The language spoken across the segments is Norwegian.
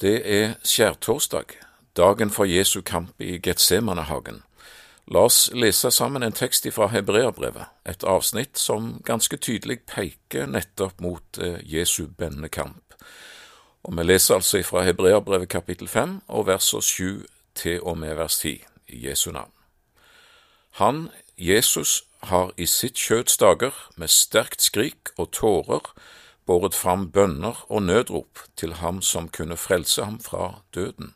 Det er skjærtorsdag, dagen for Jesu kamp i Getsemanehagen. La oss lese sammen en tekst fra Hebreabrevet, et avsnitt som ganske tydelig peker nettopp mot eh, Jesu bennende kamp. Og Vi leser altså fra Hebreabrevet kapittel 5 og versene 7 til og med vers 10 i Jesu navn. Han, Jesus, har i sitt kjøds dager med sterkt skrik og tårer båret fram bønner og nødrop til ham som kunne frelse ham fra døden,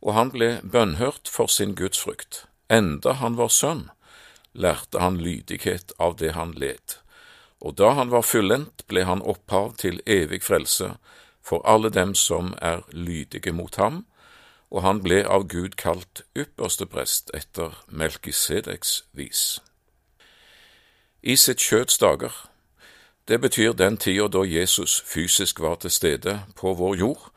og han ble bønnhørt for sin gudsfrykt. Enda han var sønn, lærte han lydighet av det han led, og da han var fullendt, ble han opphav til evig frelse for alle dem som er lydige mot ham, og han ble av Gud kalt ypperste prest etter Melkisedeks vis. I sitt kjøts dager det betyr den tida da Jesus fysisk var til stede på vår jord,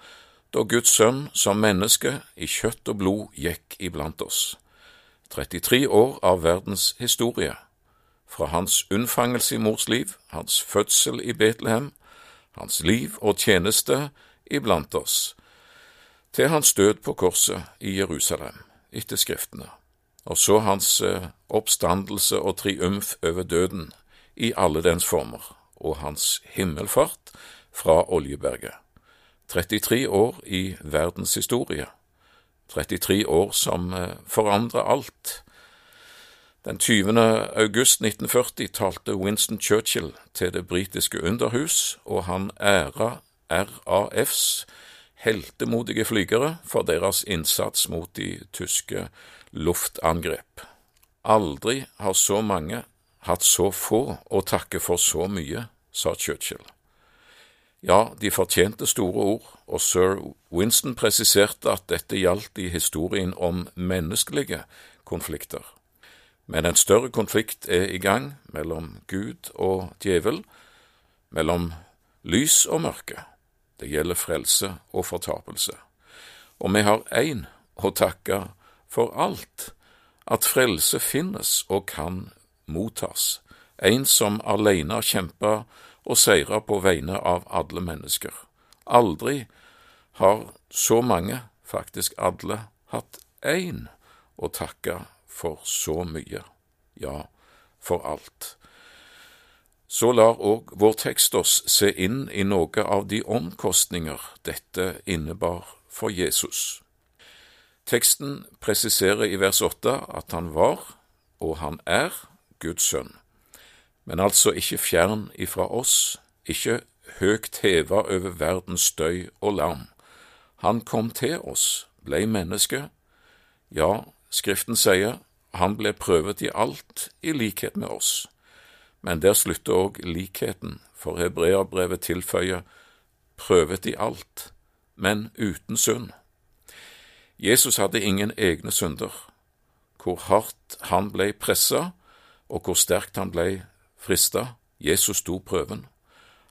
da Guds sønn som menneske i kjøtt og blod gikk iblant oss. 33 år av verdens historie, fra hans unnfangelse i mors liv, hans fødsel i Betlehem, hans liv og tjeneste iblant oss, til hans død på korset i Jerusalem, etter Skriftene, og så hans eh, oppstandelse og triumf over døden i alle dens former og hans himmelfart fra Oljeberget. 33 år i verdenshistorie. 33 år som eh, forandrer alt. Den 20. august 1940 talte Winston Churchill til det britiske underhus, og han æra RAFs heltemodige flygere for deres innsats mot de tyske luftangrep. Aldri har så mange hatt så få å takke for så mye, sa Churchill. Ja, de fortjente store ord, og sir Winston presiserte at dette gjaldt i historien om menneskelige konflikter. Men en større konflikt er i gang mellom Gud og djevel, mellom lys og mørke. Det gjelder frelse og fortapelse. Og vi har én å takke for alt, at frelse finnes og kan mottas, en som alene kjempa og seira på vegne av alle mennesker. Aldri har så mange, faktisk alle, hatt én å takke for så mye, ja, for alt. Så lar òg vår tekst oss se inn i noe av de omkostninger dette innebar for Jesus. Teksten presiserer i vers åtte at han var, og han er, Guds sønn, men altså ikke fjern ifra oss, ikke høgt heva over verdens støy og larm. Han kom til oss, blei menneske. Ja, Skriften sier han ble prøvet i alt i likhet med oss. Men der slutter òg likheten, for hebreerbrevet tilføyer prøvet i alt, men uten synd. Jesus hadde ingen egne synder. Hvor hardt han blei pressa, og hvor sterkt han blei frista. Jesus sto prøven.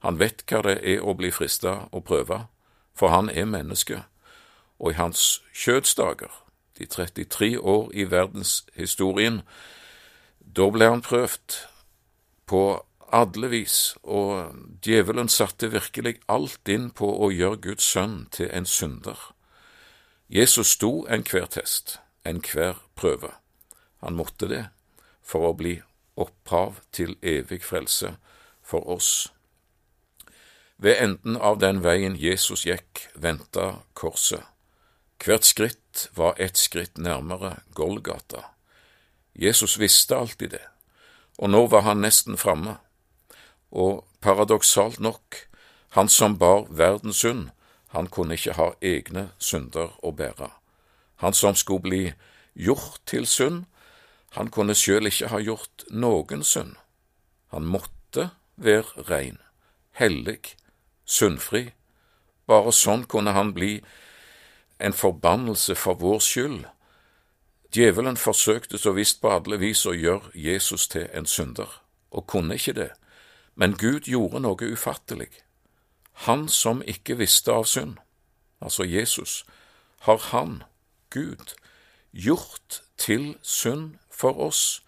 Han vet hva det er å bli frista og prøve, for han er menneske, og i hans kjødsdager, de 33 år i verdenshistorien, da ble han prøvd på alle vis, og djevelen satte virkelig alt inn på å gjøre Guds sønn til en synder. Jesus sto enhver test, enhver prøve. Han måtte det for å bli opphav til evig frelse for oss. Ved enden av den veien Jesus gikk, venta korset. Hvert skritt var ett skritt nærmere Golgata. Jesus visste alltid det, og nå var han nesten framme. Og paradoksalt nok, han som bar verdens synd, han kunne ikke ha egne synder å bære. Han som skulle bli gjort til synd, han kunne sjøl ikke ha gjort noen synd. Han måtte være rein, hellig, syndfri. Bare sånn kunne han bli en forbannelse for vår skyld. Djevelen forsøkte så visst på alle vis å gjøre Jesus til en synder, og kunne ikke det, men Gud gjorde noe ufattelig. Han som ikke visste av synd, altså Jesus, har han, Gud, gjort til synd for oss,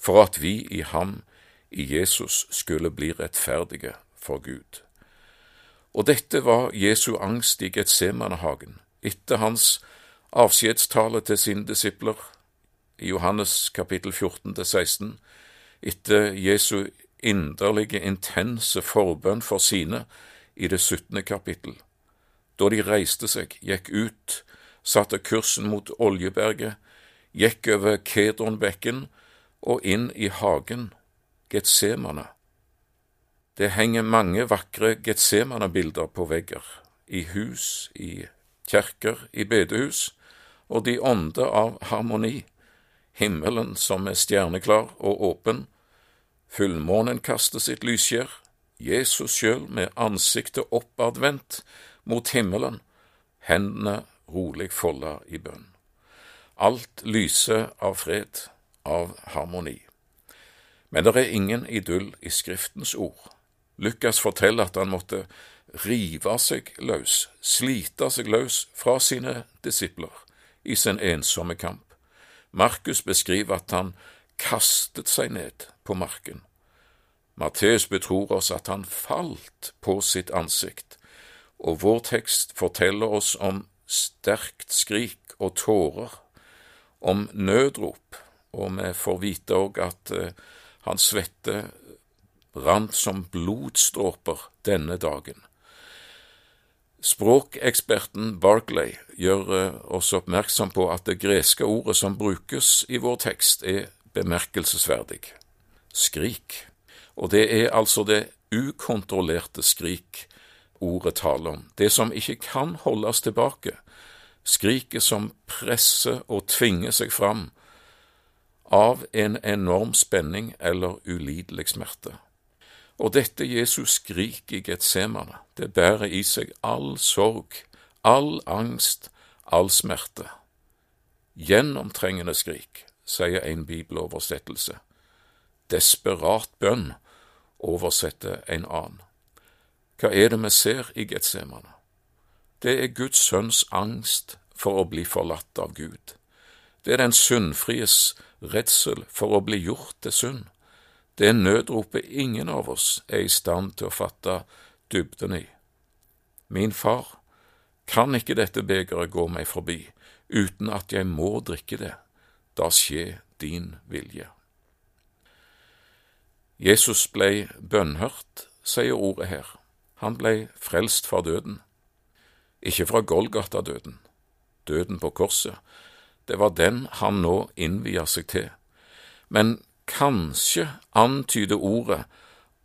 for at vi i ham, i Jesus, skulle bli rettferdige for Gud. Og dette var Jesu angst i Getsemanehagen, etter hans avskjedstale til sine disipler i Johannes kapittel 14-16, etter Jesu inderlige, intense forbønn for sine i det syttende kapittel. Da de reiste seg, gikk ut, satte kursen mot Oljeberget, gikk over Kedronbekken og inn i hagen, Getsemane. Det henger mange vakre Getsemane-bilder på vegger, i hus, i kjerker, i bedehus, og de ånder av harmoni, himmelen som er stjerneklar og åpen, fullmånen kaster sitt lysskjær, Jesus sjøl med ansiktet oppadvendt mot himmelen, hendene rolig folda i bønn. Alt lyser av fred, av harmoni. Men det er ingen idyll i Skriftens ord. Lukas forteller at han måtte rive seg løs, slite seg løs fra sine disipler i sin ensomme kamp. Markus beskriver at han kastet seg ned på marken. Matteus betror oss at han falt på sitt ansikt, og vår tekst forteller oss om sterkt skrik og tårer, om nødrop, og vi får vite òg at uh, hans svette rant som blodstråper denne dagen. Språkeksperten Barclay gjør uh, oss oppmerksom på at det greske ordet som brukes i vår tekst, er bemerkelsesverdig skrik. Og det er altså det ukontrollerte skrik ordet taler om, det som ikke kan holdes tilbake, skriket som presser og tvinger seg fram av en enorm spenning eller ulidelig smerte. Og dette Jesus skrik i Getsemane, det bærer i seg all sorg, all angst, all smerte. Gjennomtrengende skrik, sier en bibeloversettelse. Desperat bønn, oversetter en annen. Hva er det vi ser i Getsemane? Det er Guds sønns angst for å bli forlatt av Gud. Det er den syndfries redsel for å bli gjort til synd. Det er nødropet ingen av oss er i stand til å fatte dybden i. Min far, kan ikke dette begeret gå meg forbi uten at jeg må drikke det, da skje din vilje. Jesus blei bønnhørt, sier ordet her. Han blei frelst fra døden. Ikke fra Golgata-døden, døden på korset. Det var den han nå innvier seg til. Men kanskje antyder ordet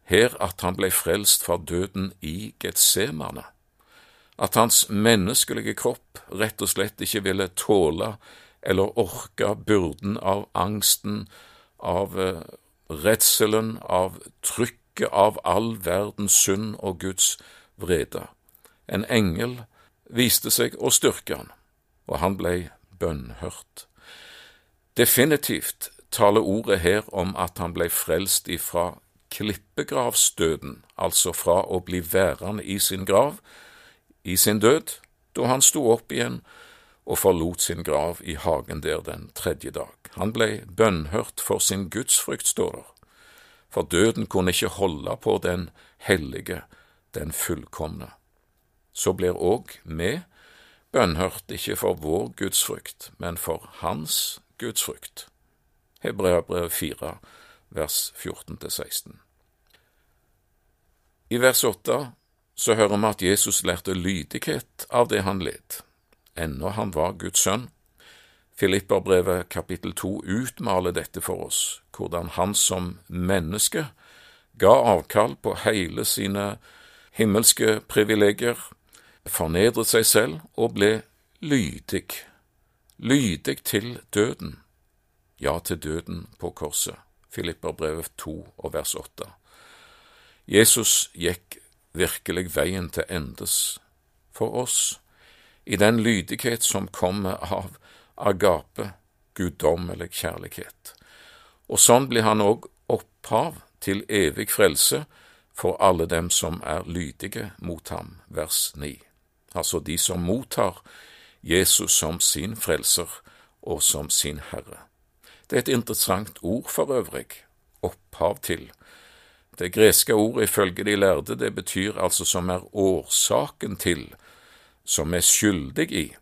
her at han blei frelst fra døden i Getsemane, at hans menneskelige kropp rett og slett ikke ville tåle eller orke byrden av angsten, av eh, redselen, av trykket av all verdens synd og Guds vrede. En engel viste seg å styrke han, og han blei bønnhørt. Definitivt taler ordet her om at han blei frelst ifra klippegravsdøden, altså fra å bli værende i sin grav i sin død, da han sto opp igjen og forlot sin grav i hagen der den tredje dag. Han blei bønnhørt for sin gudsfrykt, står der for døden kunne ikke holde på den hellige, den fullkomne. Så blir òg vi bønnhørt ikke for vår gudsfrykt, men for Hans gudsfrykt. Hebreabrev 4, vers 14-16. I vers 8 så hører vi at Jesus lærte lydighet av det han led, ennå han var Guds sønn. Filipperbrevet kapittel 2 utmaler dette for oss, hvordan han som menneske ga avkall på hele sine himmelske privilegier, fornedret seg selv og ble lydig, lydig til døden, ja, til døden på korset. Filipperbrevet 2 og vers 8. Jesus gikk virkelig veien til endes for oss, i den lydighet som kommer av agape, guddommelig kjærlighet. Og sånn blir han òg opphav til evig frelse for alle dem som er lydige mot ham, vers 9. Altså de som mottar Jesus som sin frelser og som sin Herre. Det er et interessant ord for øvrig, opphav til. Det greske ordet ifølge de lærde, det betyr altså som er årsaken til, som er skyldig i.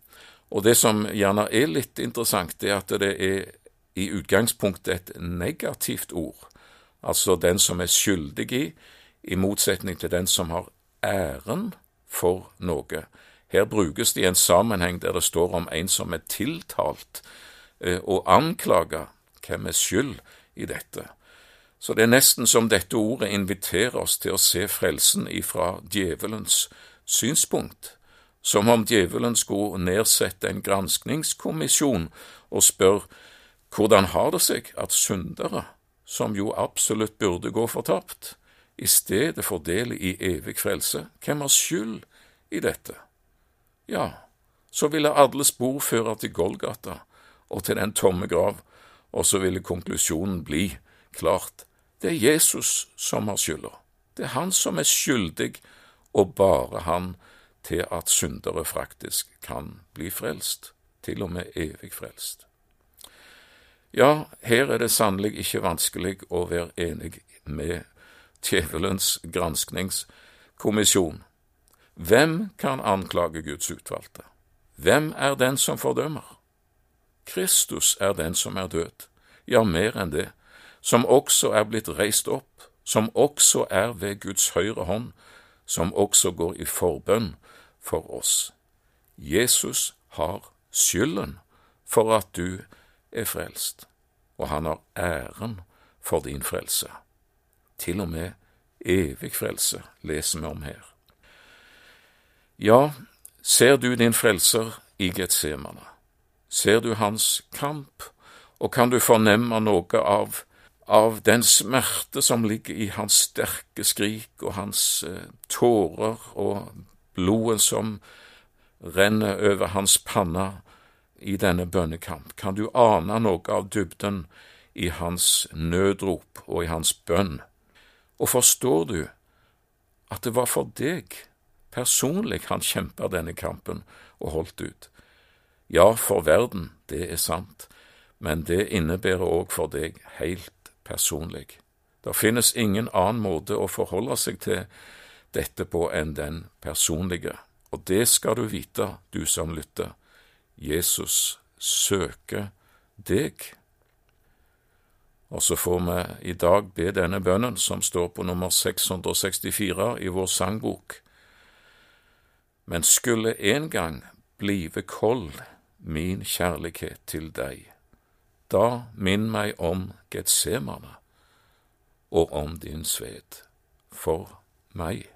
Og det som gjerne er litt interessant, det er at det er i utgangspunktet et negativt ord, altså den som er skyldig i, i motsetning til den som har æren for noe. Her brukes det i en sammenheng der det står om en som er tiltalt eh, og anklaga. Hvem er skyld i dette? Så det er nesten som dette ordet inviterer oss til å se frelsen ifra djevelens synspunkt, som om djevelen skulle nedsette en granskningskommisjon og spør hvordan har det seg at syndere, som jo absolutt burde gå fortapt, i stedet får del i evig frelse? Hvem har skyld i dette? Ja, så ville alle spor føre til Golgata og til den tomme grav, og så ville konklusjonen bli klart, det er Jesus som har skylda. Det er han som er skyldig, og bare han, til at syndere faktisk kan bli frelst, til og med evig frelst. Ja, her er det sannelig ikke vanskelig å være enig med djevelens granskningskommisjon. Hvem kan anklage Guds utvalgte? Hvem er den som fordømmer? Kristus er den som er død, ja, mer enn det, som også er blitt reist opp, som også er ved Guds høyre hånd, som også går i forbønn for oss. Jesus har skylden for at du er frelst, og han har æren for din frelse til og med evig frelse, leser vi om her. Ja, ser du din frelser i Getsemane, ser du hans kamp, og kan du fornemme noe av, av den smerte som ligger i hans sterke skrik og hans eh, tårer og blodet som renner over hans panne i denne bønnekamp, kan du ane noe av dybden i hans nødrop og i hans bønn? Og forstår du at det var for deg personlig han kjempa denne kampen og holdt ut? Ja, for verden, det er sant, men det innebærer òg for deg helt personlig. Det finnes ingen annen måte å forholde seg til dette på enn den personlige, og det skal du vite, du som lytter. Jesus søker deg. Og så får vi i dag be denne bønnen, som står på nummer 664 i vår sangbok. Men skulle en gang blive kold min kjærlighet til deg, da minn meg om Getsemane og om din sved for meg.